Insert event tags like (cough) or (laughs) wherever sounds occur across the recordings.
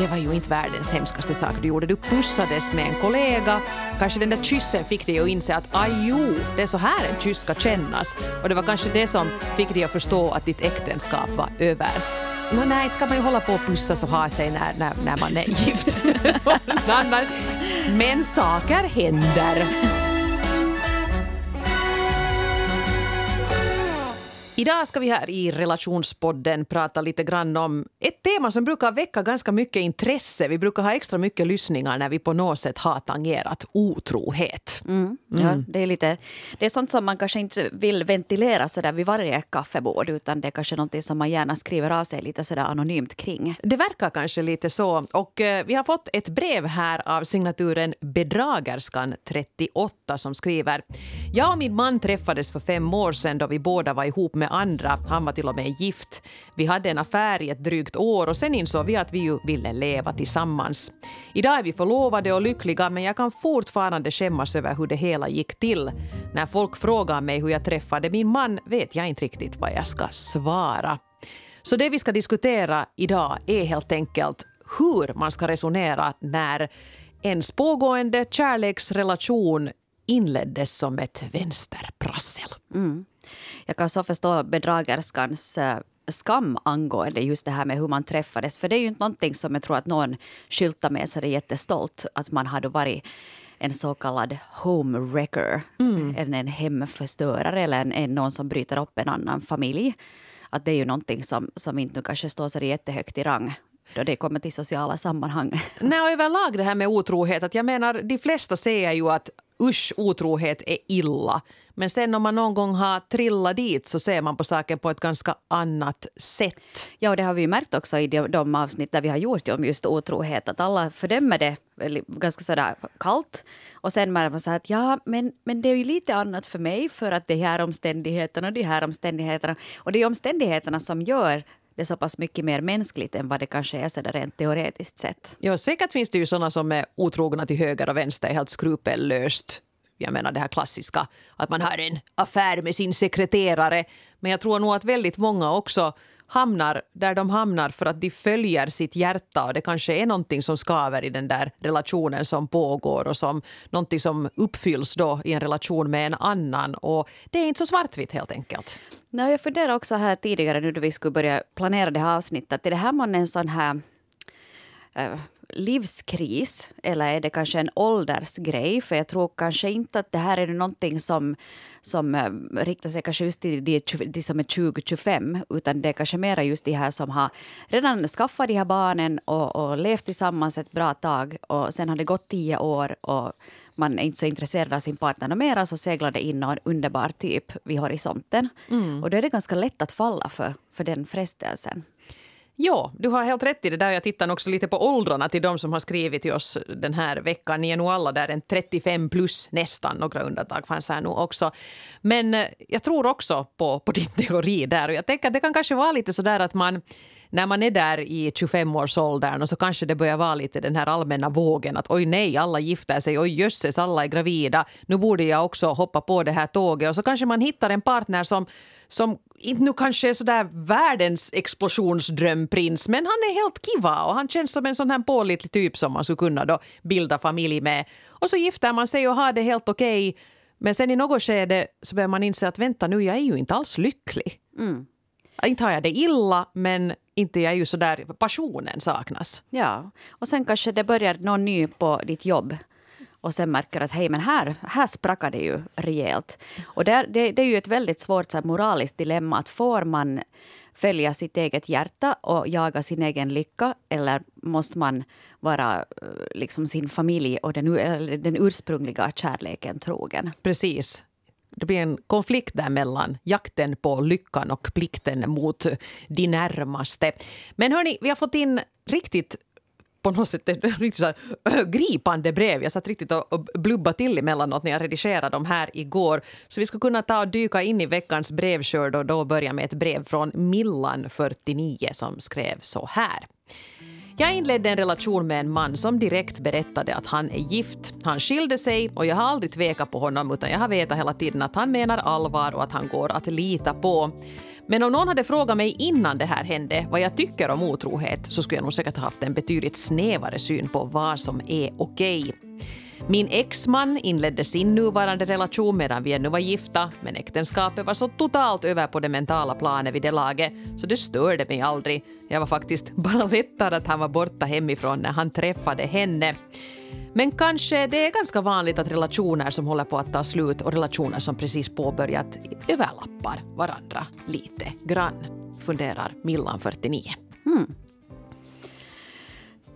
det var ju inte världens hemskaste sak du gjorde. Du pussades med en kollega, kanske den där kyssen fick dig att inse att aj jo, det är så här en kyss ska kännas. Och det var kanske det som fick dig att förstå att ditt äktenskap var över. No, nej, inte ska man ju hålla på och pussas och ha sig när, när, när man är gift. (laughs) Men saker händer. Idag ska vi här i relationspodden prata lite grann om ett tema som brukar väcka ganska mycket intresse. Vi brukar ha extra mycket lyssningar när vi på något sätt har tangerat otrohet. Mm. Mm. Ja, det, är lite, det är sånt som man kanske inte vill ventilera så där vid varje kaffebord utan det är kanske något som man gärna skriver av sig lite sådär anonymt kring. Det verkar kanske lite så. Och eh, vi har fått ett brev här av signaturen Bedragerskan 38 som skriver Jag och min man träffades för fem år sedan då vi båda var ihop med andra. Han var till och med gift. Vi hade en affär i ett drygt år och sen insåg vi att vi ju ville leva tillsammans. Idag är vi förlovade och lyckliga men jag kan fortfarande skämmas över hur det hela gick till. När folk frågar mig hur jag träffade min man vet jag inte riktigt vad jag ska svara. Så det vi ska diskutera idag är helt enkelt hur man ska resonera när ens pågående kärleksrelation inleddes som ett vänsterprassel. Mm. Jag kan så förstå bedragerskans eh, skam angående just det här med hur man träffades. För det är ju inte någonting som jag tror att någon skyltar med sig jättestolt att man hade varit en så kallad homewrecker, mm. en, en hemförstörare eller en, en, någon som bryter upp en annan familj. Att det är ju någonting som, som inte kanske står så jättehögt i rang då det kommer till sociala sammanhang. (laughs) Nej, och överlag det här med otrohet, att jag menar de flesta säger ju att usch, otrohet är illa. Men sen om man någon gång har trillat dit så ser man på saken på ett ganska annat sätt. Ja, och det har vi märkt också i de, de avsnitt där vi har gjort om just otrohet, att alla fördömer det ganska sådär kallt. Och sen märker man så att ja, men, men det är ju lite annat för mig för att de här omständigheterna och de här omständigheterna. Och det är omständigheterna som gör det så pass mycket mer mänskligt än vad det kanske är så där rent teoretiskt sett. Ja, säkert finns det ju sådana som är otrogna till höger och vänster helt skrupellöst. Jag menar det här klassiska att man har en affär med sin sekreterare. Men jag tror nog att väldigt många också hamnar där de hamnar för att de följer sitt hjärta och det kanske är någonting som skaver i den där relationen som pågår och som någonting som uppfylls då i en relation med en annan. Och det är inte så svartvitt helt enkelt. Nej, jag funderar också här tidigare nu då vi skulle börja planera det här avsnittet. Är det här månne en sån här äh, livskris eller är det kanske en åldersgrej? För jag tror kanske inte att det här är någonting som, som äh, riktar sig kanske just till de, de som är 20-25 utan det är kanske mer just de här som har redan skaffat de här barnen och, och levt tillsammans ett bra tag och sen har det gått tio år och man är inte så intresserad av sin partner mera så seglar det in någon underbar typ vid horisonten. Mm. Och då är det ganska lätt att falla för, för den frestelsen. Ja, du har helt rätt i det där. Jag tittar också lite på åldrarna till de som har skrivit till oss den här veckan. Ni är nog alla där en 35 plus nästan. Några undantag fanns här nog också. Men eh, jag tror också på, på din teori där. Och jag tänker att det kan kanske vara lite så där att man när man är där i 25-årsåldern och så kanske det börjar vara lite den här allmänna vågen att oj nej, alla gifter sig, oj jösses, alla är gravida, nu borde jag också hoppa på det här tåget och så kanske man hittar en partner som som inte nu kanske är sådär världens explosionsdrömprins men han är helt kiva och han känns som en sån här pålitlig typ som man skulle kunna då bilda familj med. Och så gifter man sig och har det helt okej. Okay. Men sen i något skede så börjar man inse att vänta nu, jag är ju inte alls lycklig. Mm. Inte har jag det illa, men inte jag är ju så där, passionen saknas. Ja, och sen kanske det börjar någon ny på ditt jobb och sen märker att hej, men här, här sprackar det ju rejält. Och det, det, det är ju ett väldigt svårt så här, moraliskt dilemma att får man följa sitt eget hjärta och jaga sin egen lycka eller måste man vara eh, liksom sin familj och den, den ursprungliga kärleken trogen? Precis det blir en konflikt där mellan jakten på lyckan och plikten mot de närmaste. Men hörni, vi har fått in riktigt på något sätt riktigt så här, gripande brev. Jag satt riktigt och blubba till emellanåt när jag redigerade dem här igår. Så vi ska kunna ta och dyka in i veckans brevskörd och då börja med ett brev från Millan, 49, som skrev så här. Jag inledde en relation med en man som direkt berättade att han är gift. Han skilde sig och jag har aldrig tvekat på honom utan jag har vetat hela tiden att han menar allvar och att han går att lita på. Men om någon hade frågat mig innan det här hände vad jag tycker om otrohet så skulle jag nog säkert haft en betydligt snävare syn på vad som är okej. Min exman inledde sin nuvarande relation medan vi ännu var gifta men äktenskapet var så totalt över på det mentala planet vid det laget så det störde mig aldrig. Jag var faktiskt bara (laughs) lättad att han var borta hemifrån när han träffade henne. Men kanske det är ganska vanligt att relationer som håller på att ta slut och relationer som precis påbörjat överlappar varandra lite grann, funderar Millan 49. Mm.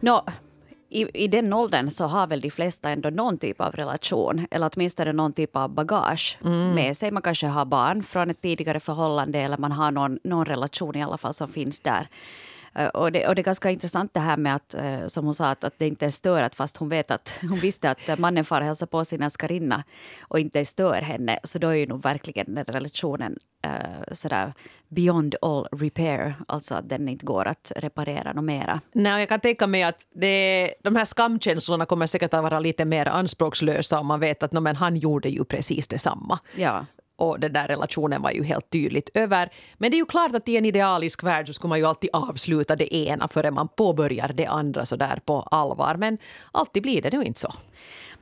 No, i, i den åldern så har väl de flesta ändå någon typ av relation eller åtminstone någon typ av bagage mm. med sig. Man kanske har barn från ett tidigare förhållande eller man har någon, någon relation i alla fall som finns där. Eh, och det, och det är ganska intressant det här med att, eh, som hon sa, att, att det inte är störat fast hon vet att hon visste att mannen far och hälsar på sin älskarinna och inte stör henne. Så då är ju nog verkligen den relationen uh, sådär beyond all repair, alltså att den inte går att reparera något mera. Nej, jag kan tänka mig att det, de här skamkänslorna kommer säkert att vara lite mer anspråkslösa om man vet att no, men han gjorde ju precis detsamma. Ja och den där relationen var ju helt tydligt över. Men det är ju klart att i en idealisk värld så skulle man ju alltid avsluta det ena före man påbörjar det andra så där på allvar. Men alltid blir det nu inte så.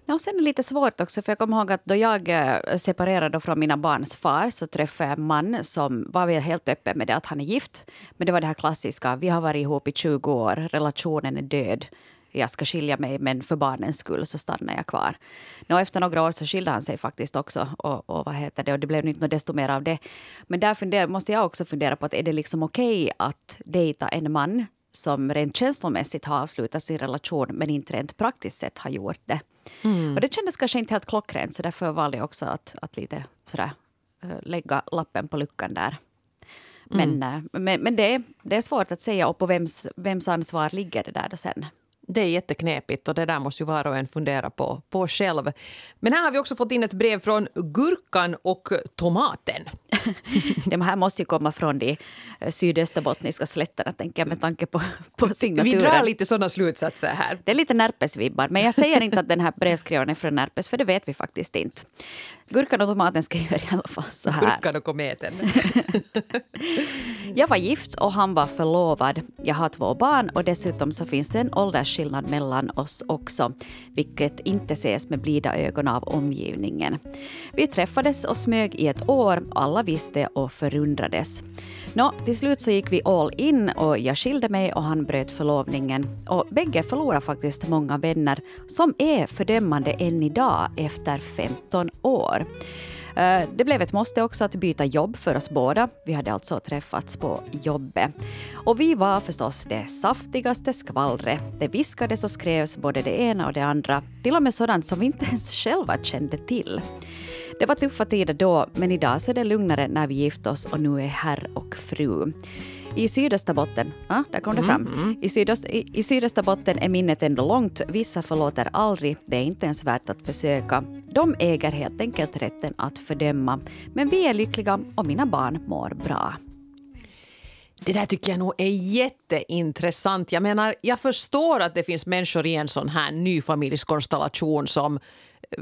Ja, och sen är det lite svårt också, för jag kommer ihåg att då jag eh, separerade från mina barns far så träffade jag en man som var helt öppen med det att han är gift. Men det var det här klassiska, vi har varit ihop i 20 år, relationen är död jag ska skilja mig men för barnens skull så stannar jag kvar. Nå, efter några år så skilde han sig faktiskt också och, och vad heter det och det blev inte desto mer av det. Men där funder, måste jag också fundera på att är det liksom okej okay att dejta en man som rent känslomässigt har avslutat sin relation men inte rent praktiskt sett har gjort det. Mm. Och det kändes kanske inte helt klockrent så därför valde jag också att, att lite sådär, eh, lägga lappen på luckan där. Men, mm. Eh, men, men det, det är svårt att säga och på vems, vems ansvar ligger det där då sen. Det är jätteknepigt och det där måste ju var och en fundera på, på själv. Men här har vi också fått in ett brev från Gurkan och tomaten. (laughs) De här måste ju komma från de eh, sydösterbottniska slätterna tänker jag med tanke på, (laughs) på signaturen. Vi drar lite sådana slutsatser här. Det är lite Närpesvibbar men jag säger inte att den här brevskrivaren är från Närpes för det vet vi faktiskt inte. Gurkan och tomaten skriver i alla fall så här. Gurkan och kometen. (laughs) jag var gift och han var förlovad. Jag har två barn och dessutom så finns det en åldersskillnad mellan oss också, vilket inte ses med blida ögon av omgivningen. Vi träffades och smög i ett år, alla visste och förundrades. Nå, till slut så gick vi all in och jag skilde mig och han bröt förlovningen. Och bägge förlorade faktiskt många vänner som är fördömande än idag efter 15 år. Eh, det blev ett måste också att byta jobb för oss båda. Vi hade alltså träffats på jobbet. Och vi var förstås det saftigaste skvallret. Det viskades och skrevs både det ena och det andra. Till och med sådant som vi inte ens själva kände till. Det var tuffa tider då, men idag så är det lugnare när vi gift oss och nu är herr och fru. I Sydösterbotten, ah, där kom det fram. Mm, mm. I, sydöst, i, I Sydösterbotten är minnet ändå långt. Vissa förlåter aldrig. Det är inte ens värt att försöka. De äger helt enkelt rätten att fördöma. Men vi är lyckliga och mina barn mår bra. Det där tycker jag nog är jätteintressant. Jag menar, jag förstår att det finns människor i en sån här ny familjskonstellation som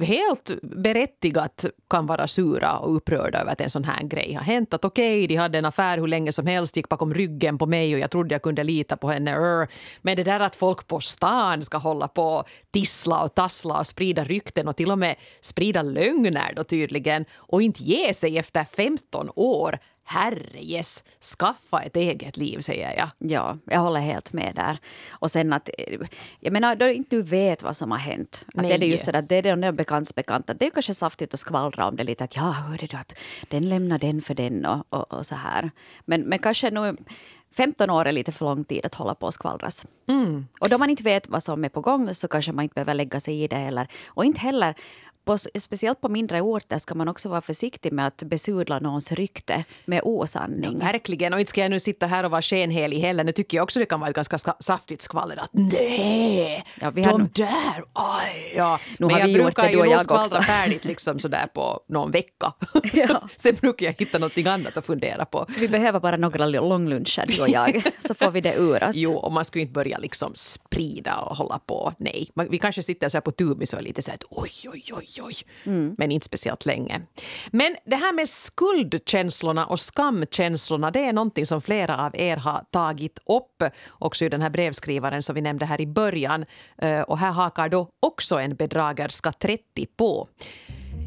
helt berättigat kan vara sura och upprörda över att en sån här grej har hänt. Att okej, okay, de hade en affär hur länge som helst, gick bakom ryggen på mig och jag trodde jag kunde lita på henne. Men det där att folk på stan ska hålla på tissla och tassla och sprida rykten och till och med sprida lögner då tydligen och inte ge sig efter 15 år herrejes, skaffa ett eget liv, säger jag. Ja, jag håller helt med där. Och sen att, jag menar, då inte du vet vad som har hänt. Att Nej. är det just så att det är de där bekantsbekanta. Det är kanske saftigt att skvallra om det lite. Att ja, hörde du att den lämnar den för den och, och, och så här. Men, men kanske nu 15 år är lite för lång tid att hålla på och skvallras. Mm. Och då man inte vet vad som är på gång så kanske man inte behöver lägga sig i det heller. Och inte heller på, speciellt på mindre orter ska man också vara försiktig med att besudla någons rykte med osanning. Ja, verkligen, och inte ska jag nu sitta här och vara skenhelig heller. Nu tycker jag också det kan vara ett ganska saftigt skvaller att nej, ja, vi de nog... där, aj, ja. Nu Men har vi jag brukar det, ju nog skvallra färdigt liksom sådär på någon vecka. (laughs) Ja. (laughs) Sen brukar jag hitta något annat att fundera på. Vi behöver bara några långluncher du och jag, (laughs) så får vi det ur oss. Jo, och man skulle inte börja liksom sprida och hålla på. Nej, vi kanske sitter så här på Tumis och är lite så här oj, oj, oj, oj. Mm. Men inte speciellt länge. Men det här med skuldkänslorna och skamkänslorna det är någonting som flera av er har tagit upp också i den här brevskrivaren som vi nämnde här i början. Eh, och här hakar då också en bedragerska 30 på.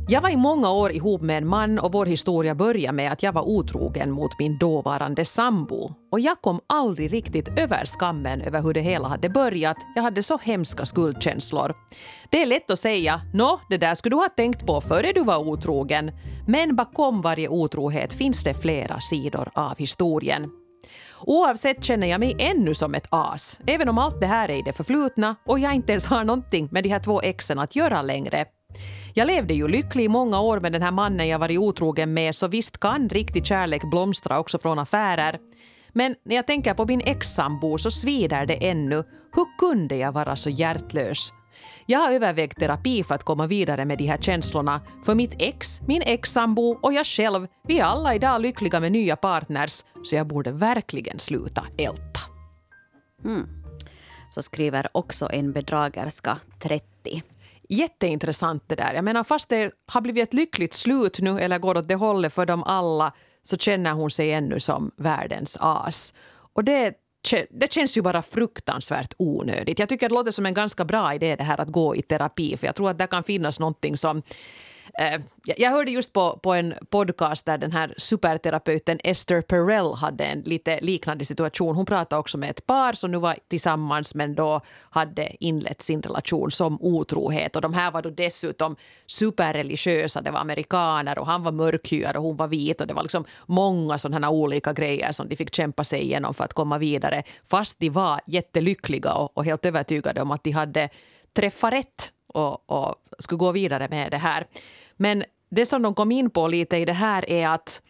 Jag var i många år ihop med en man och vår historia började med att jag var otrogen mot min dåvarande sambo. Och jag kom aldrig riktigt över skammen över hur det hela hade börjat. Jag hade så hemska skuldkänslor. Det är lätt att säga, nå, det där skulle du ha tänkt på före du var otrogen. Men bakom varje otrohet finns det flera sidor av historien. Oavsett känner jag mig ännu som ett as, även om allt det här är i det förflutna och jag inte ens har någonting med de här två exen att göra längre. Jag levde ju lycklig i många år med den här mannen jag varit otrogen med så visst kan riktig kärlek blomstra också från affärer. Men när jag tänker på min ex-sambo så svider det ännu. Hur kunde jag vara så hjärtlös? Jag har övervägt terapi för att komma vidare med de här känslorna. För mitt ex, min ex-sambo och jag själv, vi är alla idag lyckliga med nya partners så jag borde verkligen sluta älta. Mm. Så skriver också en bedragerska 30. Jätteintressant det där. Jag menar fast det har blivit ett lyckligt slut nu eller går åt det hållet för dem alla så känner hon sig ännu som världens as. Och det, det känns ju bara fruktansvärt onödigt. Jag tycker det låter som en ganska bra idé det här att gå i terapi för jag tror att det kan finnas någonting som Eh, jag hörde just på, på en podcast där den här superterapeuten Esther Perel hade en lite liknande situation. Hon pratade också med ett par som nu var tillsammans men då hade inlett sin relation som otrohet. Och de här var då dessutom superreligiösa. Det var amerikaner och han var mörkhyad och hon var vit. Och det var liksom många sådana olika grejer som de fick kämpa sig igenom för att komma vidare. Fast de var jättelyckliga och, och helt övertygade om att de hade träffat rätt och, och skulle gå vidare med det här. Men det som de kom in på lite i det här är att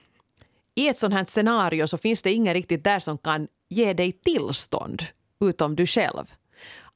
i ett sånt här scenario så finns det ingen riktigt där som kan ge dig tillstånd utom du själv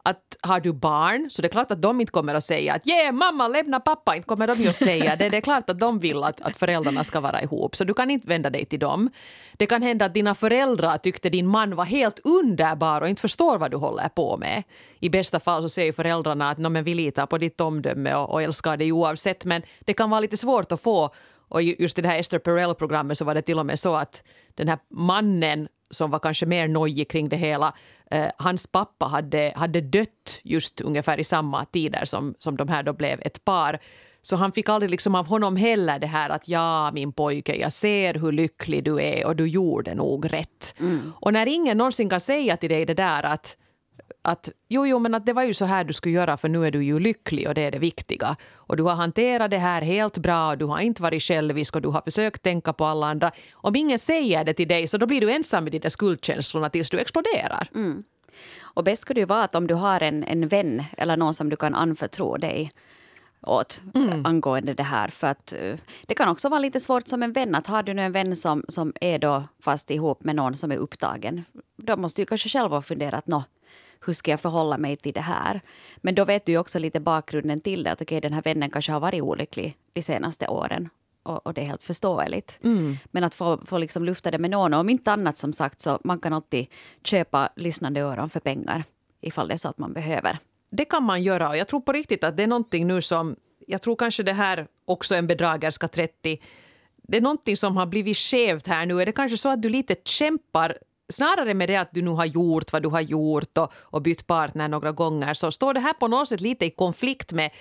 att har du barn så det är klart att de inte kommer att säga att yeah, mamma lämna pappa, inte kommer de ju att säga det. Det är klart att de vill att, att föräldrarna ska vara ihop så du kan inte vända dig till dem. Det kan hända att dina föräldrar tyckte din man var helt underbar och inte förstår vad du håller på med. I bästa fall så säger föräldrarna att men vi litar på ditt omdöme och, och älskar dig oavsett men det kan vara lite svårt att få och just i det här Esther Perel-programmet så var det till och med så att den här mannen som var kanske mer nojig kring det hela. Eh, hans pappa hade, hade dött just ungefär i samma tider som, som de här då blev ett par. Så han fick aldrig liksom av honom heller det här att ja, min pojke, jag ser hur lycklig du är och du gjorde nog rätt. Mm. Och när ingen någonsin kan säga till dig det där att att jo, jo, men att det var ju så här du skulle göra för nu är du ju lycklig och det är det viktiga. Och du har hanterat det här helt bra och du har inte varit självisk och du har försökt tänka på alla andra. Om ingen säger det till dig så då blir du ensam med de där skuldkänslorna tills du exploderar. Mm. Och bäst skulle det vara att om du har en, en vän eller någon som du kan anförtro dig åt mm. angående det här. För att uh, Det kan också vara lite svårt som en vän. att Har du nu en vän som, som är då fast ihop med någon som är upptagen då måste du kanske själv ha funderat nå, hur ska jag förhålla mig till det här? Men då vet du ju också lite bakgrunden till det. Att okay, den här vännen kanske har varit olycklig de senaste åren. Och, och det är helt förståeligt. Mm. Men att få, få liksom lufta det med någon. Och om inte annat som sagt så man kan alltid köpa lyssnande öron för pengar. Ifall det är så att man behöver. Det kan man göra. Och jag tror på riktigt att det är någonting nu som... Jag tror kanske det här också en bedragerska 30 det är någonting som har blivit skevt här nu. Är det kanske så att du lite kämpar snarare med det att du nu har gjort vad du har gjort och, och bytt partner några gånger så står det här på något sätt lite i konflikt med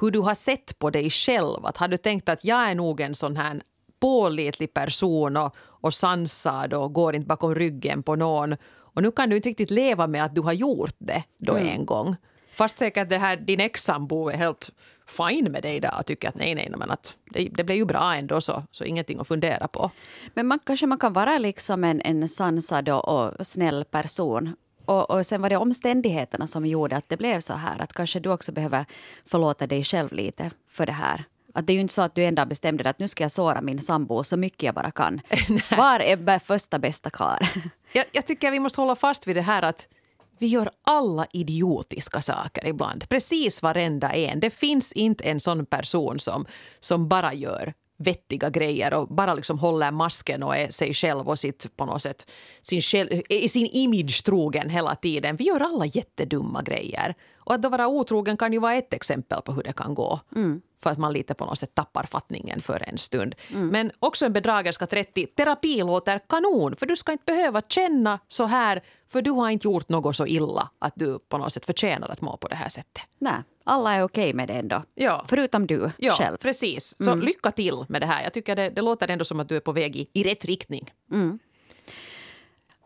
hur du har sett på dig själv. Att har du tänkt att jag är nog en sån här pålitlig person och, och sansad och går inte bakom ryggen på någon. Och nu kan du inte riktigt leva med att du har gjort det då mm. en gång. Fast säkert det här, din ex-sambo är helt fine med dig där och tycker att nej, nej, men att det, det blev ju bra ändå så, så ingenting att fundera på. Men man, kanske man kan vara liksom en, en sansad och, och snäll person och, och, sen var det omständigheterna som gjorde att det blev så här. Att kanske du också behöver förlåta dig själv lite för det här. Att det är ju inte så att du ändå bestämde dig att nu ska jag såra min sambo så mycket jag bara kan. (laughs) Var är första bästa kar? jag, jag tycker vi måste hålla fast vid det här att vi gör alla idiotiska saker ibland. Precis varenda en. Det finns inte en sån person som, som bara gör vettiga grejer och bara liksom håller masken och är sig själv och sitt, på något sätt, sin, själv, sin image trogen hela tiden. Vi gör alla jättedumma grejer. Och att då vara otrogen kan ju vara ett exempel på hur det kan gå. Mm. För att man lite på något sätt tappar fattningen för en stund. Mm. Men också en bedragerska 30. Terapi låter kanon, för du ska inte behöva känna så här för du har inte gjort något så illa att du på något sätt förtjänar att må på det här sättet. Nej, alla är okej med det ändå. Ja. Förutom du ja, själv. Precis. Så mm. lycka till med det här. Jag tycker det, det låter ändå som att du är på väg i, i rätt riktning. Mm.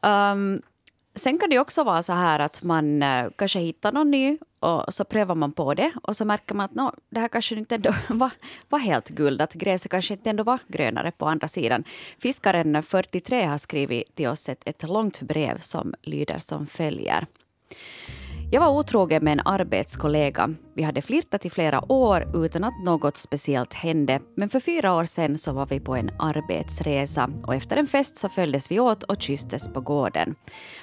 Um, Sen kan det också vara så här att man uh, kanske hittar någon ny och så prövar man på det och så märker man att no, det här kanske inte ändå (laughs) var, var helt guld, att gräset kanske inte ändå var grönare på andra sidan. Fiskaren 43 har skrivit till oss ett, ett långt brev som lyder som följer. Jag var otrogen med en arbetskollega. Vi hade flirtat i flera år utan att något speciellt hände. Men för fyra år sedan så var vi på en arbetsresa och efter en fest så följdes vi åt och kysstes på gården.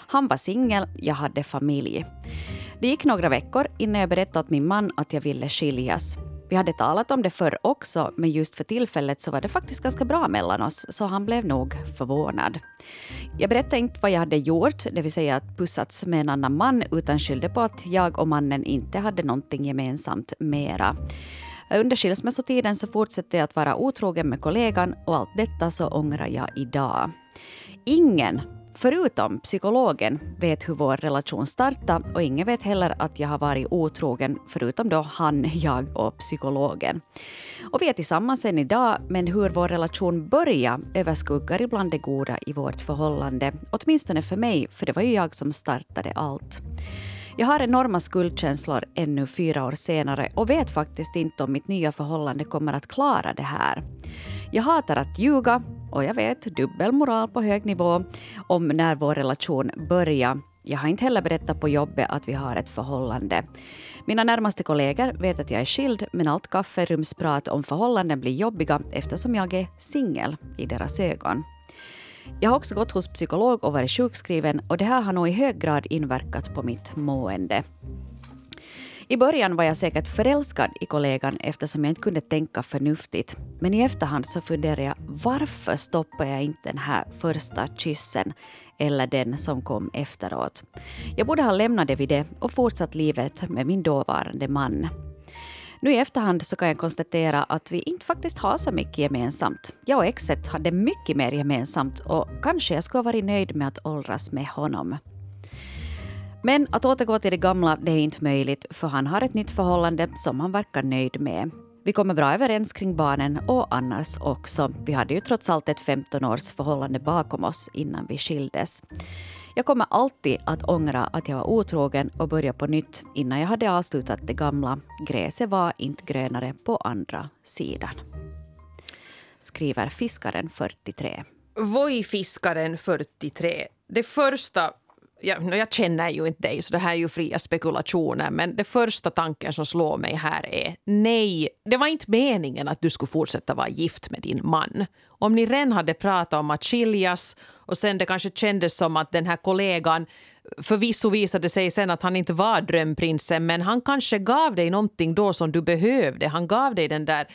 Han var singel, jag hade familj. Det gick några veckor innan jag berättade åt min man att jag ville skiljas. Vi hade talat om det förr också, men just för tillfället så var det faktiskt ganska bra mellan oss, så han blev nog förvånad. Jag berättade inte vad jag hade gjort, det vill säga att pussats med en annan man, utan skyllde på att jag och mannen inte hade någonting gemensamt mera. Under skilsmässotiden så fortsatte jag att vara otrogen med kollegan och allt detta så ångrar jag idag. Ingen Förutom psykologen vet hur vår relation startade och ingen vet heller att jag har varit otrogen förutom då han, (laughs) jag och psykologen. Och vi är tillsammans än idag, men hur vår relation började överskuggar ibland det goda i vårt förhållande. Åtminstone för mig, för det var ju jag som startade allt. Jag har enorma skuldkänslor ännu fyra år senare och vet faktiskt inte om mitt nya förhållande kommer att klara det här. Jag hatar att ljuga och jag vet, dubbelmoral på hög nivå om när vår relation börjar. Jag har inte heller berättat på jobbet att vi har ett förhållande. Mina närmaste kollegor vet att jag är skild, men allt kafferumsprat om förhållanden blir jobbiga eftersom jag är singel i deras ögon. Jag har också gått hos psykolog och varit sjukskriven och det här har nog i hög grad inverkat på mitt mående. I början var jag säkert förälskad i kollegan eftersom jag inte kunde tänka förnuftigt. Men i efterhand så funderade jag varför stoppade jag inte den här första kyssen eller den som kom efteråt. Jag borde ha lämnat det vid det och fortsatt livet med min dåvarande man. Nu i efterhand så kan jag konstatera att vi inte faktiskt har så mycket gemensamt. Jag och exet hade mycket mer gemensamt och kanske jag skulle ha varit nöjd med att åldras med honom. Men att återgå till det gamla, det är inte möjligt för han har ett nytt förhållande som han verkar nöjd med. Vi kommer bra överens kring barnen och annars också. Vi hade ju trots allt ett 15 års förhållande bakom oss innan vi skildes. Jag kommer alltid att ångra att jag var otrogen och börja på nytt innan jag hade avslutat det gamla. Gräset var inte grönare på andra sidan. Skriver fiskaren 43. Voi fiskaren 43. Det första jag, jag känner ju inte dig, så det här är ju fria spekulationer. Men det första tanken som slår mig här är nej, det var inte meningen att du skulle fortsätta vara gift med din man. Om ni redan hade pratat om att skiljas och sen det kanske kändes som att den här kollegan Förvisso visade sig sen att han inte var drömprinsen men han kanske gav dig någonting då som du behövde. Han gav dig den där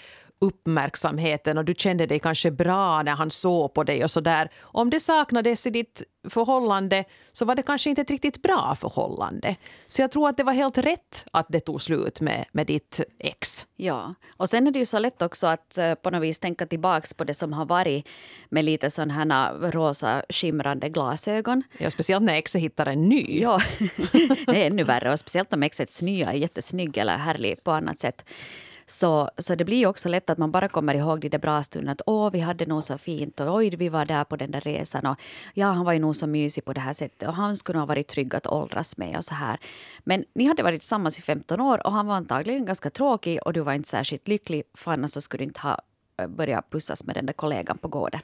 uppmärksamheten och du kände dig kanske bra när han såg på dig och så där. Om det saknades i ditt förhållande så var det kanske inte ett riktigt bra förhållande. Så jag tror att det var helt rätt att det tog slut med, med ditt ex. Ja, och sen är det ju så lätt också att uh, på något vis tänka tillbaks på det som har varit med lite sådana här rosa skimrande glasögon. Ja, speciellt när exet hittar en ny. Ja, (laughs) det är ännu värre och speciellt om exets nya är jättesnygg eller härlig på annat sätt. Så, så det blir ju också lätt att man bara kommer ihåg de där bra stunderna. Att åh, vi hade nog så fint och oj, vi var där på den där resan och ja, han var ju nog så mysig på det här sättet och han skulle nog ha varit trygg att åldras med och så här. Men ni hade varit tillsammans i 15 år och han var antagligen ganska tråkig och du var inte särskilt lycklig för annars så skulle du inte ha eh, börjat pussas med den där kollegan på gården.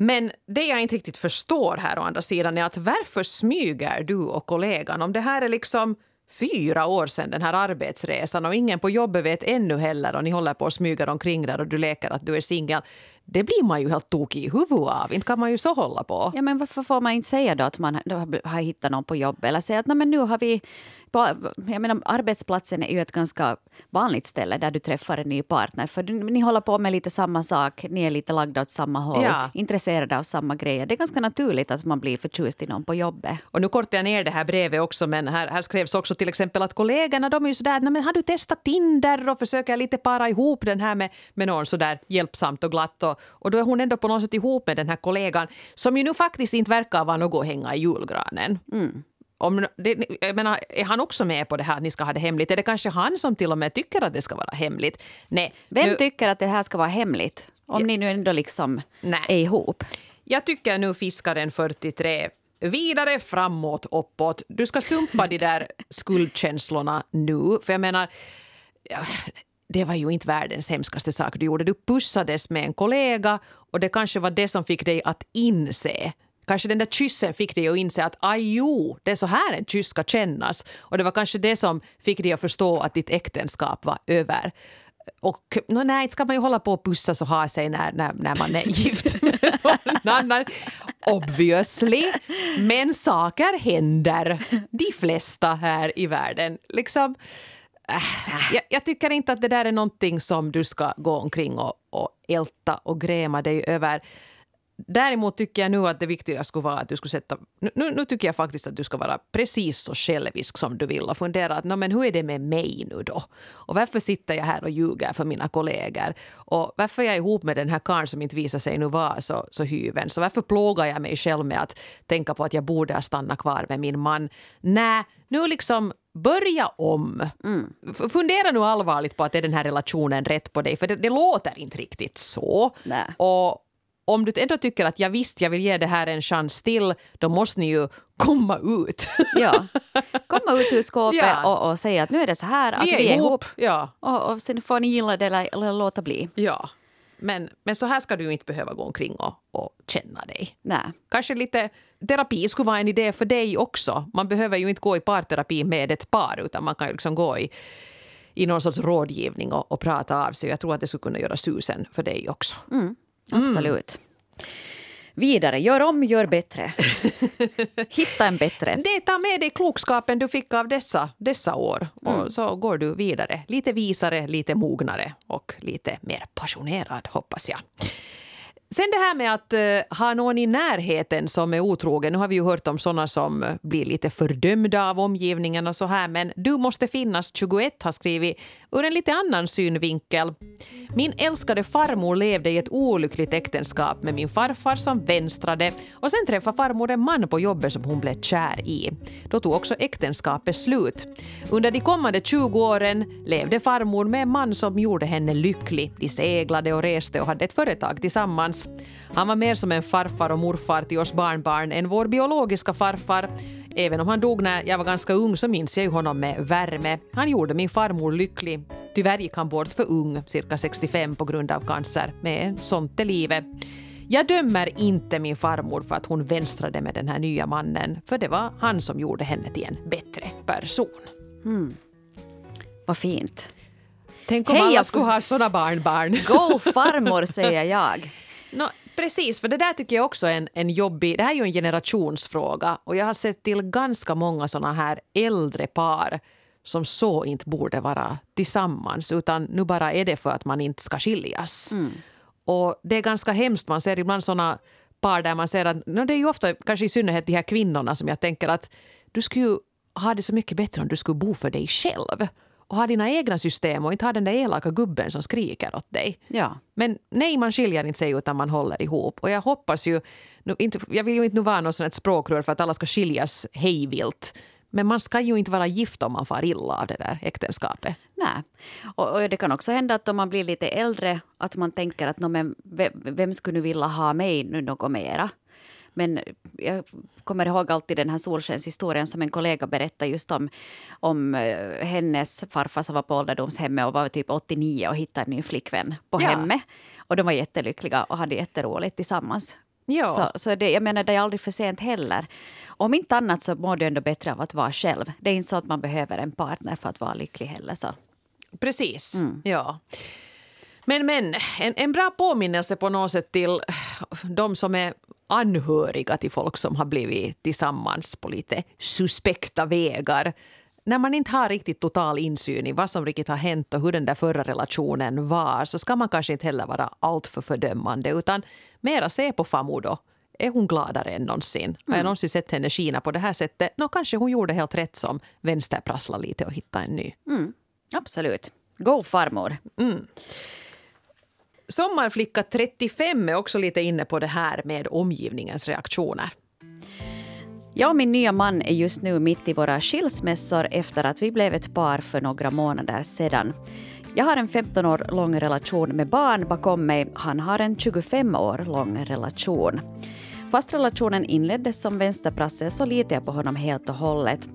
Men det jag inte riktigt förstår här å andra sidan är att varför smyger du och kollegan om det här är liksom fyra år sedan den här arbetsresan och ingen på jobbet vet ännu heller och ni håller på att smyga omkring där och du leker att du är singel. Det blir man ju helt tokig i huvudet av. Inte kan man ju så hålla på. Ja, men varför får man inte säga då att man har hittat någon på jobbet eller säga att Nej, men nu har vi på, jag menar, arbetsplatsen är ju ett ganska vanligt ställe där du träffar en ny partner. För ni håller på med lite samma sak, ni är lite lagda åt samma håll, ja. intresserade av samma grejer. Det är ganska naturligt att man blir förtjust i någon på jobbet. Och nu kortar jag ner det här brevet också, men här, här skrevs också till exempel att kollegorna de är ju sådär, men har du testat Tinder och försöker lite para ihop den här med, med någon sådär hjälpsamt och glatt och, och då är hon ändå på något sätt ihop med den här kollegan som ju nu faktiskt inte verkar vara något att hänga i julgranen. Mm. Om, det, jag menar, är han också med på det här att ni ska ha det hemligt? Är det kanske han som till och med tycker att det ska vara hemligt? Nej. Vem nu, tycker att det här ska vara hemligt? Om ja, ni nu ändå liksom nej. är ihop. Jag tycker nu fiskaren 43 vidare framåt, uppåt. Du ska sumpa de där skuldkänslorna nu. För jag menar, det var ju inte världens hemskaste sak du gjorde. Du pussades med en kollega och det kanske var det som fick dig att inse Kanske den där kyssen fick dig att inse att aj jo, det är så här en kyss ska kännas. Och det var kanske det som fick dig att förstå att ditt äktenskap var över. Och no, nej, inte ska man ju hålla på och pussas och ha sig när, när, när man är gift med någon annan. Obviously. Men saker händer. De flesta här i världen. Liksom, äh, jag, jag, tycker inte att det där är någonting som du ska gå omkring och, och älta och gräma dig över. Däremot tycker jag nu att det viktiga skulle vara att du skulle sätta... Nu, nu tycker jag faktiskt att du ska vara precis så självisk som du vill och fundera att men hur är det med mig nu då? Och varför sitter jag här och ljuger för mina kollegor? Och varför är jag ihop med den här karln som inte visar sig nu vara så, så hyven? Så varför plågar jag mig själv med att tänka på att jag borde ha stannat kvar med min man? Nej, nu liksom börja om. Mm. Fundera nu allvarligt på att är den här relationen rätt på dig? För det, det låter inte riktigt så. Nej. Och om du ändå tycker att jag visst, jag vill ge det här en chans till, då måste ni ju komma ut. (laughs) ja, komma ut ur skåpet ja. och, och, säga att nu är det så här, att vi är, vi är ihop. ihop. Ja. Och, och sen får ni gilla det eller, eller låta bli. Ja. Men, men så här ska du inte behöva gå omkring och, och känna dig. Nej. Kanske lite terapi skulle vara en idé för dig också. Man behöver ju inte gå i parterapi med ett par utan man kan liksom gå i, i någon sorts rådgivning och, och prata av sig. Jag tror att det skulle kunna göra susen för dig också. Mm. Absolut. Mm. Vidare, gör om, gör bättre. (laughs) Hitta en bättre. Det tar med dig klokskapen du fick av dessa, dessa år. Mm. Och så går du vidare. Lite visare, lite mognare och lite mer passionerad, hoppas jag. Sen det här med att uh, ha någon i närheten som är otrogen. Nu har vi ju hört om såna som blir lite fördömda av omgivningen och så här. Men Du måste finnas 21 har skrivit ur en lite annan synvinkel. Min älskade farmor levde i ett olyckligt äktenskap med min farfar som vänstrade och sen träffade farmor en man på jobbet som hon blev kär i. Då tog också äktenskapet slut. Under de kommande 20 åren levde farmor med en man som gjorde henne lycklig. De seglade och reste och hade ett företag tillsammans. Han var mer som en farfar och morfar till oss barnbarn än vår biologiska farfar. Även om han dog när jag var ganska ung så minns jag ju honom med värme. Han gjorde min farmor lycklig. Tyvärr gick han bort för ung, cirka 65, på grund av cancer. Men sånt är livet. Jag dömer inte min farmor för att hon vänstrade med den här nya mannen, för det var han som gjorde henne till en bättre person. Mm. Vad fint. Tänk om Hej, alla skulle ha såna barnbarn. Go farmor, säger jag. (laughs) No, precis, för det där tycker jag också är en, en jobbig... Det här är ju en generationsfråga och jag har sett till ganska många såna här äldre par som så inte borde vara tillsammans utan nu bara är det för att man inte ska skiljas. Mm. Och det är ganska hemskt. Man ser ibland såna par där man ser att... No, det är ju ofta, kanske i synnerhet de här kvinnorna som jag tänker att du skulle ha det så mycket bättre om du skulle bo för dig själv och ha dina egna system och inte ha den där elaka gubben som skriker åt dig. Ja. Men nej, man skiljer inte sig utan man håller ihop. Och jag hoppas ju, nu, inte, jag vill ju inte nu vara något sånt språkrör för att alla ska skiljas hejvilt. Men man ska ju inte vara gift om man far illa av det där äktenskapet. Nej. Och, och, det kan också hända att om man blir lite äldre att man tänker att men, vem, vem skulle vilja ha mig nu något mera? Men jag kommer ihåg alltid den här solskenshistorien som en kollega berättade just om, om eh, hennes farfar som var på ålderdomshemmet och var typ 89 och hittade en ny flickvän på ja. hemmet. Och de var jättelyckliga och hade jätteroligt tillsammans. Ja. Så, så det, jag menar, det är aldrig för sent heller. Om inte annat så mår du ändå bättre av att vara själv. Det är inte så att man behöver en partner för att vara lycklig heller. Så. Precis, mm. ja. Men, men en, en bra påminnelse på något sätt till de som är anhöriga till folk som har blivit tillsammans på lite suspekta vägar. när man inte har riktigt total insyn i vad som riktigt har hänt och hur den där förra relationen var så ska man kanske inte heller vara alltför fördömande utan mera se på Famu då. Är hon gladare än någonsin? Mm. Har jag någonsin sett henne skina på det här sättet? Nå, kanske hon gjorde helt rätt som vänsterprassla lite och hitta en ny. Mm. Absolut. Go farmor. Mm. Sommarflicka 35 är också lite inne på det här med omgivningens reaktioner. Jag och min nya man är just nu mitt i våra skilsmässor efter att vi blev ett par för några månader sedan. Jag har en 15 år lång relation med barn bakom mig. Han har en 25 år lång relation. Fast relationen inleddes som vänsterprasse så litar jag på honom helt och hållet.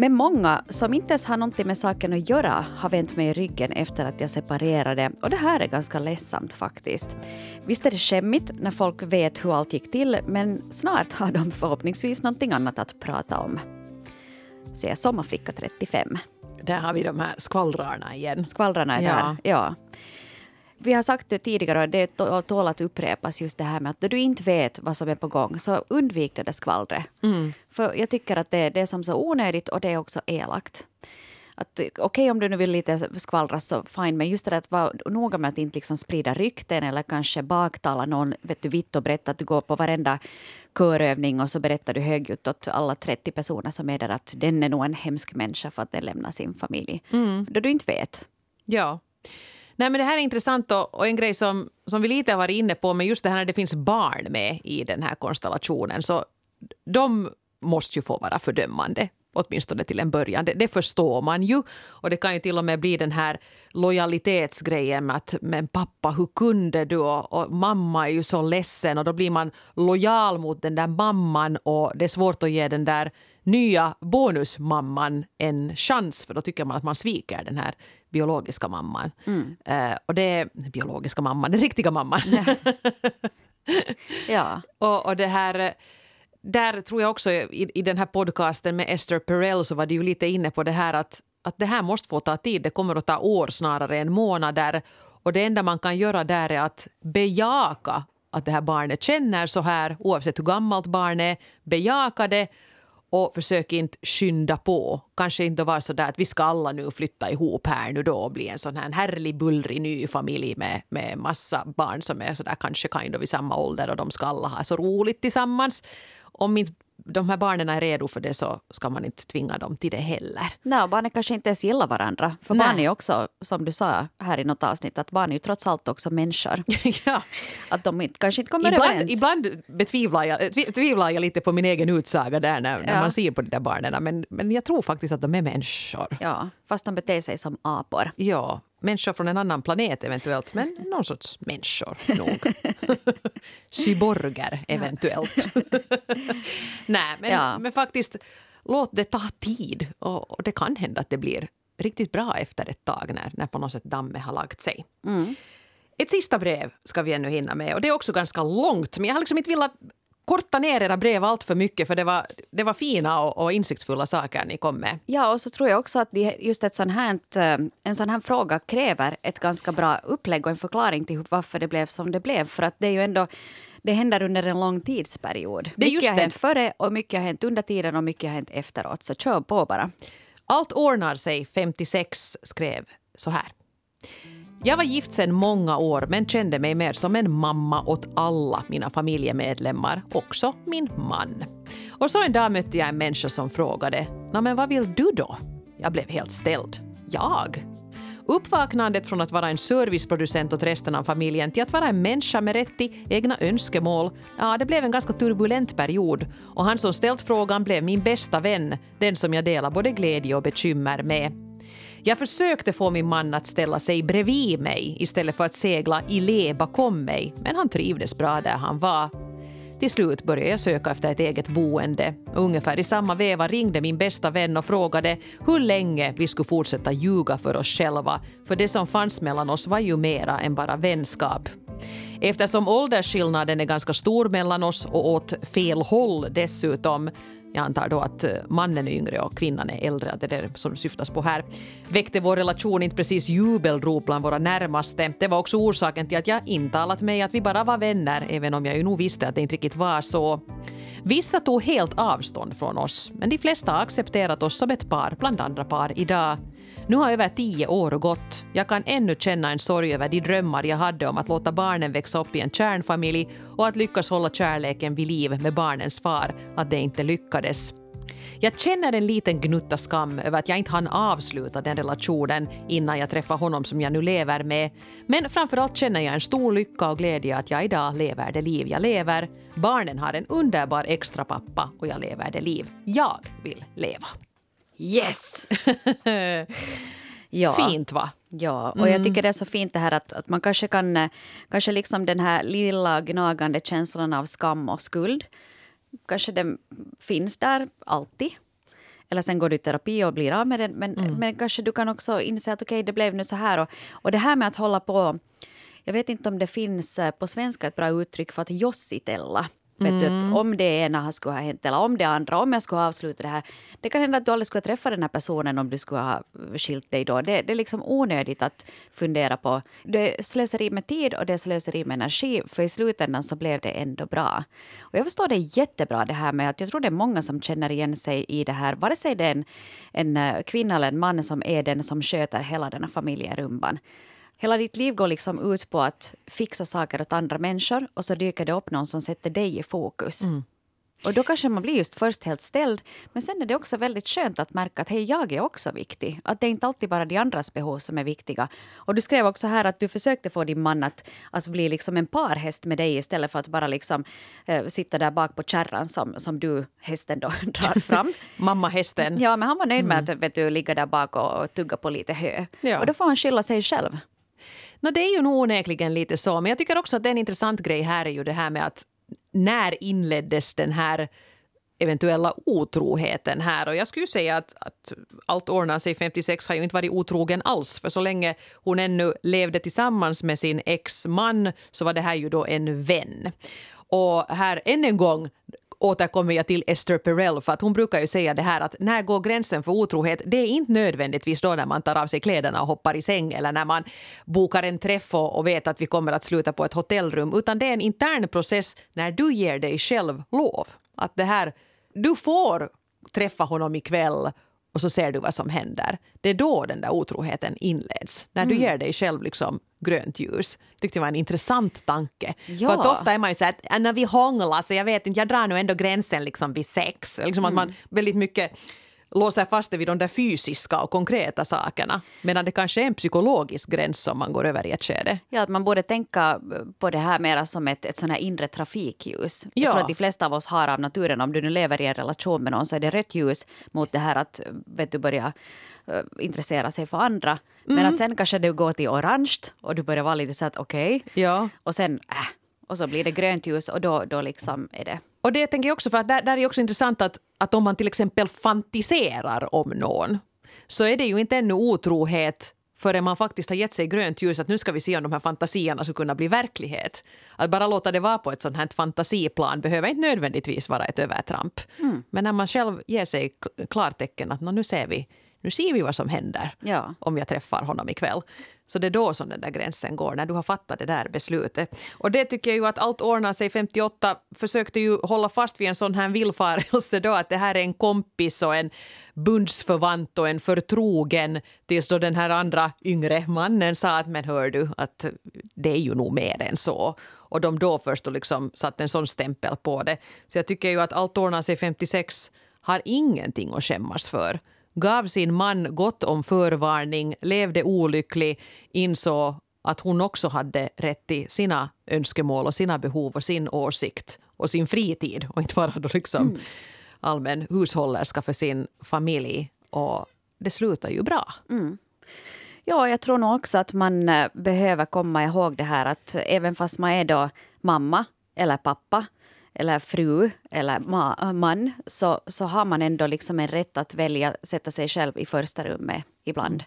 Men många som inte ens har någonting med saken att göra har vänt mig i ryggen efter att jag separerade och det här är ganska ledsamt faktiskt. Visst är det skämmigt när folk vet hur allt gick till men snart har de förhoppningsvis någonting annat att prata om. Säger Sommarflicka 35. Där har vi de här skvallrarna igen. Skvallrarna är ja. där, ja vi har sagt det tidigare och det tål att upprepas just det här med att då du inte vet vad som är på gång så undvik det där skvallret. Mm. För jag tycker att det, det är som så onödigt och det är också elakt. Okej okay, om du nu vill lite skvallra så fine, men just det att vara noga med att inte liksom sprida rykten eller kanske baktala någon vet du, vitt och brett att du går på varenda körövning och så berättar du högljutt åt alla 30 personer som är där att den är nog en hemsk människa för att den lämnar sin familj. Mm. Då du inte vet. Ja. Nej, men det här är intressant och, och, en grej som, som vi lite har varit inne på, men just det här när det finns barn med i den här konstellationen, så de måste ju få vara fördömande åtminstone till en början. Det, det, förstår man ju. Och det kan ju till och med bli den här lojalitetsgrejen med att men pappa, hur kunde du? Och, och, mamma är ju så ledsen och då blir man lojal mot den där mamman och det är svårt att ge den där nya bonusmamman en chans för då tycker man att man sviker den här biologiska mamman. Mm. Uh, och det är biologiska mamman, den riktiga mamman. (laughs) ja. och, och det här där tror jag också i, i den här podcasten med Esther Perel så var det ju lite inne på det här att, att det här måste få ta tid. Det kommer att ta år snarare än månader. Och det enda man kan göra där är att bejaka att det här barnet känner så här oavsett hur gammalt barnet är. Bejaka det och försök inte skynda på. Kanske inte vara så där att vi ska alla nu flytta ihop här nu då och bli en sån här härlig bullrig ny familj med, med massa barn som är så där kanske kind of i samma ålder och de ska alla ha så roligt tillsammans om inte de här barnen är redo för det så ska man inte tvinga dem till det heller. Nej, barnen kanske inte ens gillar varandra. För Nej. barn är också, som du sa här i något avsnitt, att barn är ju trots allt också människor. (laughs) ja. Att de inte, kanske inte kommer ibland, överens. Ibland betvivlar jag, tvivlar jag lite på min egen utsaga där när, när man ser på de där barnen. Men, men jag tror faktiskt att de är människor. Ja, fast de beter sig som apor. Ja, människor från en annan planet eventuellt, men någon sorts människor nog. (laughs) Cyborger eventuellt. (laughs) Nej, men, ja. men faktiskt låt det ta tid och, och, det kan hända att det blir riktigt bra efter ett tag när, när på något sätt dammet har lagt sig. Mm. Ett sista brev ska vi ännu hinna med och det är också ganska långt men jag har liksom inte velat korta ner era brev allt för mycket för det var, det var fina och, och insiktsfulla saker ni kom med. Ja, och så tror jag också att just ett sån här, eh, en sån här fråga kräver ett ganska bra upplägg och en förklaring till varför det blev som det blev. För att det är ju ändå det händer under en lång tidsperiod. Det mycket har hänt före och mycket har hänt under tiden och mycket har hänt efteråt. Så kör på bara. Allt ordnar sig 56 skrev så här. Jag var gift sedan många år men kände mig mer som en mamma åt alla mina familjemedlemmar, också min man. Och så en dag mötte jag en människa som frågade men vad vill du då?” Jag blev helt ställd. Jag? Uppvaknandet från att vara en serviceproducent åt resten av familjen till att vara en människa med rätt till egna önskemål, ja, det blev en ganska turbulent period. Och han som ställt frågan blev min bästa vän, den som jag delar både glädje och bekymmer med. Jag försökte få min man att ställa sig bredvid mig istället för att segla i le bakom mig, men han trivdes bra där han var. Till slut började jag söka efter ett eget boende. Ungefär i samma veva ringde min bästa vän och frågade hur länge vi skulle fortsätta ljuga för oss själva, för det som fanns mellan oss var ju mera än bara vänskap. Eftersom åldersskillnaden är ganska stor mellan oss och åt fel håll dessutom jag antar då att eh, mannen är yngre och kvinnan är äldre, att det är det som syftas på här, väckte vår relation inte precis jubelrop bland våra närmaste. Det var också orsaken till att jag intalat mig att vi bara var vänner, även om jag ju nog visste att det inte riktigt var så. Vissa tog helt avstånd från oss, men de flesta har accepterat oss som ett par bland andra par idag. Nu har över tio år gått. Jag kan ännu känna en sorg över de drömmar jag hade om att låta barnen växa upp i en kärnfamilj och att lyckas hålla kärleken vid liv med barnens far, att det inte lyckades. Jag känner en liten gnutta skam över att jag inte hann avsluta den relationen innan jag träffade honom som jag nu lever med. Men framförallt känner jag en stor lycka och glädje att jag idag lever det liv jag lever. Barnen har en underbar extra pappa och jag lever det liv jag vill leva. Yes! (laughs) ja. Fint va? Ja, och jag tycker det är så fint det här att, att man kanske kan, kanske liksom den här lilla gnagande känslan av skam och skuld, kanske den finns där alltid. Eller sen går du i terapi och blir av med den. Men, men kanske du kan också inse att okej, okay, det blev nu så här. Och, och det här med att hålla på... Jag vet inte om det finns eh, på svenska ett bra uttryck för att jossitella. Vet du, att om det ena skulle ha hänt eller om det andra, om jag skulle ha avslutat det här. Det kan hända att du aldrig skulle träffa den här personen om du skulle ha skilt dig då. Det, det är liksom onödigt att fundera på. Det är slöseri med tid och det är slöseri med energi för i slutändan så blev det ändå bra. Och jag förstår det jättebra det här med att jag tror det är många som känner igen sig i det här. Vare sig det är en, en eh, kvinna eller en man som är den som sköter hela den här familjerumban. Hela ditt liv går liksom ut på att fixa saker åt andra människor och så dyker det upp någon som sätter dig i fokus. Mm. Och då kanske man blir just först helt ställd. Men sen är det också väldigt skönt att märka att hej, jag är också viktig. Att det är inte alltid bara de andras behov som är viktiga. Och du skrev också här att du försökte få din man att, att bli liksom en parhäst med dig istället för att bara liksom eh, sitta där bak på kärran som, som du, hästen, då (laughs) drar fram. (laughs) Mamma hästen. Ja, men han var nöjd med att vet du, ligga där bak och, och tugga på lite hö. Ja. Och då får han skylla sig själv. No, det är ju nog onekligen lite så, men jag tycker också att det är en intressant grej här är ju det här med att när inleddes den här eventuella otroheten här. Och jag skulle säga att, att allt ordnar sig 56 har ju inte varit otrogen alls. För så länge hon ännu levde tillsammans med sin ex-man så var det här ju då en vän. Och här än en gång återkommer jag till Esther Perel för att hon brukar ju säga det här att när går gränsen för otrohet? Det är inte nödvändigtvis då när man tar av sig kläderna och hoppar i säng eller när man bokar en träff och, vet att vi kommer att sluta på ett hotellrum utan det är en intern process när du ger dig själv lov. Att det här, du får träffa honom ikväll och så ser du vad som händer. Det är då den där otroheten inleds. När du ger dig själv liksom grönt ljus. tyckte jag var en intressant tanke. Ja. För att ofta är man ju så att "Äh, när vi hånglar så jag vet inte, jag drar nu ändå gränsen liksom vid sex. Liksom att man väldigt mycket låser fast det vid de där fysiska och konkreta sakerna. Medan det kanske är en psykologisk gräns som man går över i ett skede. Ja, att man borde tänka på det här mer som ett, ett sån här inre trafikljus. Jag Ja. tror att de flesta av oss har av naturen, om du nu lever i en relation med någon, så är det rött ljus mot det här att vet du, börja eh, intressera sig för andra. Men att sen kanske det går till orange och du börjar vara lite så att okej. Ja. Och sen äh, och så blir det grönt ljus och då, då liksom är det Och det tänker jag också för att där, där är också intressant att, att om man till exempel fantiserar om någon så är det ju inte ännu otrohet förrän man faktiskt har gett sig grönt ljus att nu ska vi se om de här fantasierna ska kunna bli verklighet. Att bara låta det vara på ett sånt här fantasiplan behöver inte nödvändigtvis vara ett övertramp. Men när man själv ger sig klartecken att "Nå, nu ser vi nu ser vi vad som händer Ja. om jag träffar honom ikväll. Så det är då som den där gränsen går, när du har fattat det där beslutet. Och det tycker jag ju att Allt ordnar sig 58 försökte ju hålla fast vid en sån här villfarelse då att det här är en kompis och en bundsförvant och en förtrogen tills då den här andra yngre mannen sa att men hör du att det är ju nog mer än så. Och de då först då liksom satte en sån stämpel på det. Så jag tycker ju att Allt ordnar sig 56 har ingenting att skämmas för gav sin man gott om förvarning, levde olycklig, insåg att hon också hade rätt till sina önskemål och sina behov och sin åsikt och sin fritid och inte bara då liksom allmän hushållerska för sin familj. Och det slutar ju bra. Ja, jag tror nog också att man eh, behöver komma ihåg det här att även fast man är då mamma eller pappa eller fru eller ma- äh, man så, så har man ändå liksom en rätt att välja sätta sig själv i första rummet ibland.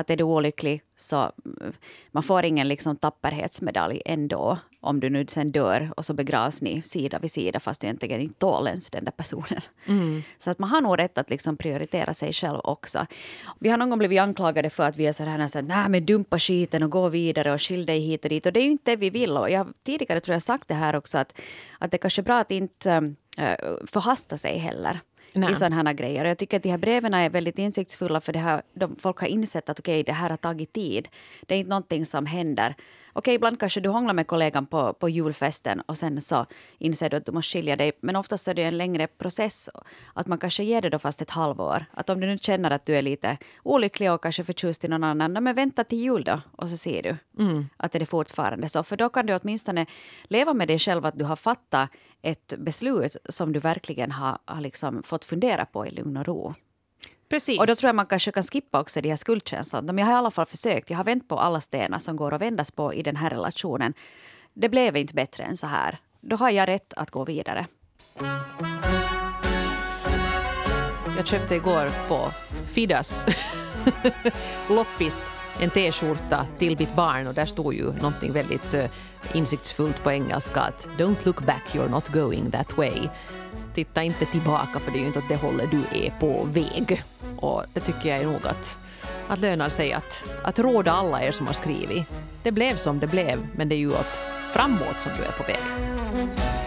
Att är du olycklig så mm, man får ingen liksom tapperhetsmedalj ändå om du nu sen dör och så begravs ni sida vid sida fast du egentligen inte tål ens den där personen. Så att man har nog rätt att liksom prioritera sig själv också. Vi har någon gång blivit anklagade för att vi är så här, så nej men dumpa skiten och gå vidare och skilj dig hit och dit. Och det är ju inte det vi vill. Och jag tidigare tror jag sagt det här också att, att det kanske är bra att inte um, äh, förhasta sig heller. Nej. i sådana här grejer. Jag tycker att de här breven är väldigt insiktsfulla för det här, de, folk har insett att okay, det här har tagit tid. Det är inte någonting som händer. Okej, ibland kanske du hånglar med kollegan på, på julfesten och sen så inser du att du måste skilja dig. Men oftast är det en längre process. Att man kanske ger det då fast ett halvår. Att om du nu känner att du är lite olycklig och kanske förtjust i någon annan, men vänta till jul då och så ser du mm. att det är fortfarande så. För då kan du åtminstone leva med dig själv att du har fattat ett beslut som du verkligen har, har liksom fått fundera på i lugn och ro. Precis. Och då tror jag man kanske kan skippa också de här skuldkänslorna. Men jag har i alla fall försökt. Jag har vänt på alla stenar som går att vändas på i den här relationen. Det blev inte bättre än så här. Då har jag rätt att gå vidare. Jag köpte igår på Fidas (laughs) loppis en t-skjorta till mitt barn och där stod ju någonting väldigt eh, insiktsfullt på engelska att “Don't look back, you're not going that way” titta inte tillbaka för det är ju inte åt det hållet du är på väg. Och det tycker jag är nog att, att lönar sig att, att råda alla er som har skrivit. Det blev som det blev, men det är ju åt framåt som du är på väg.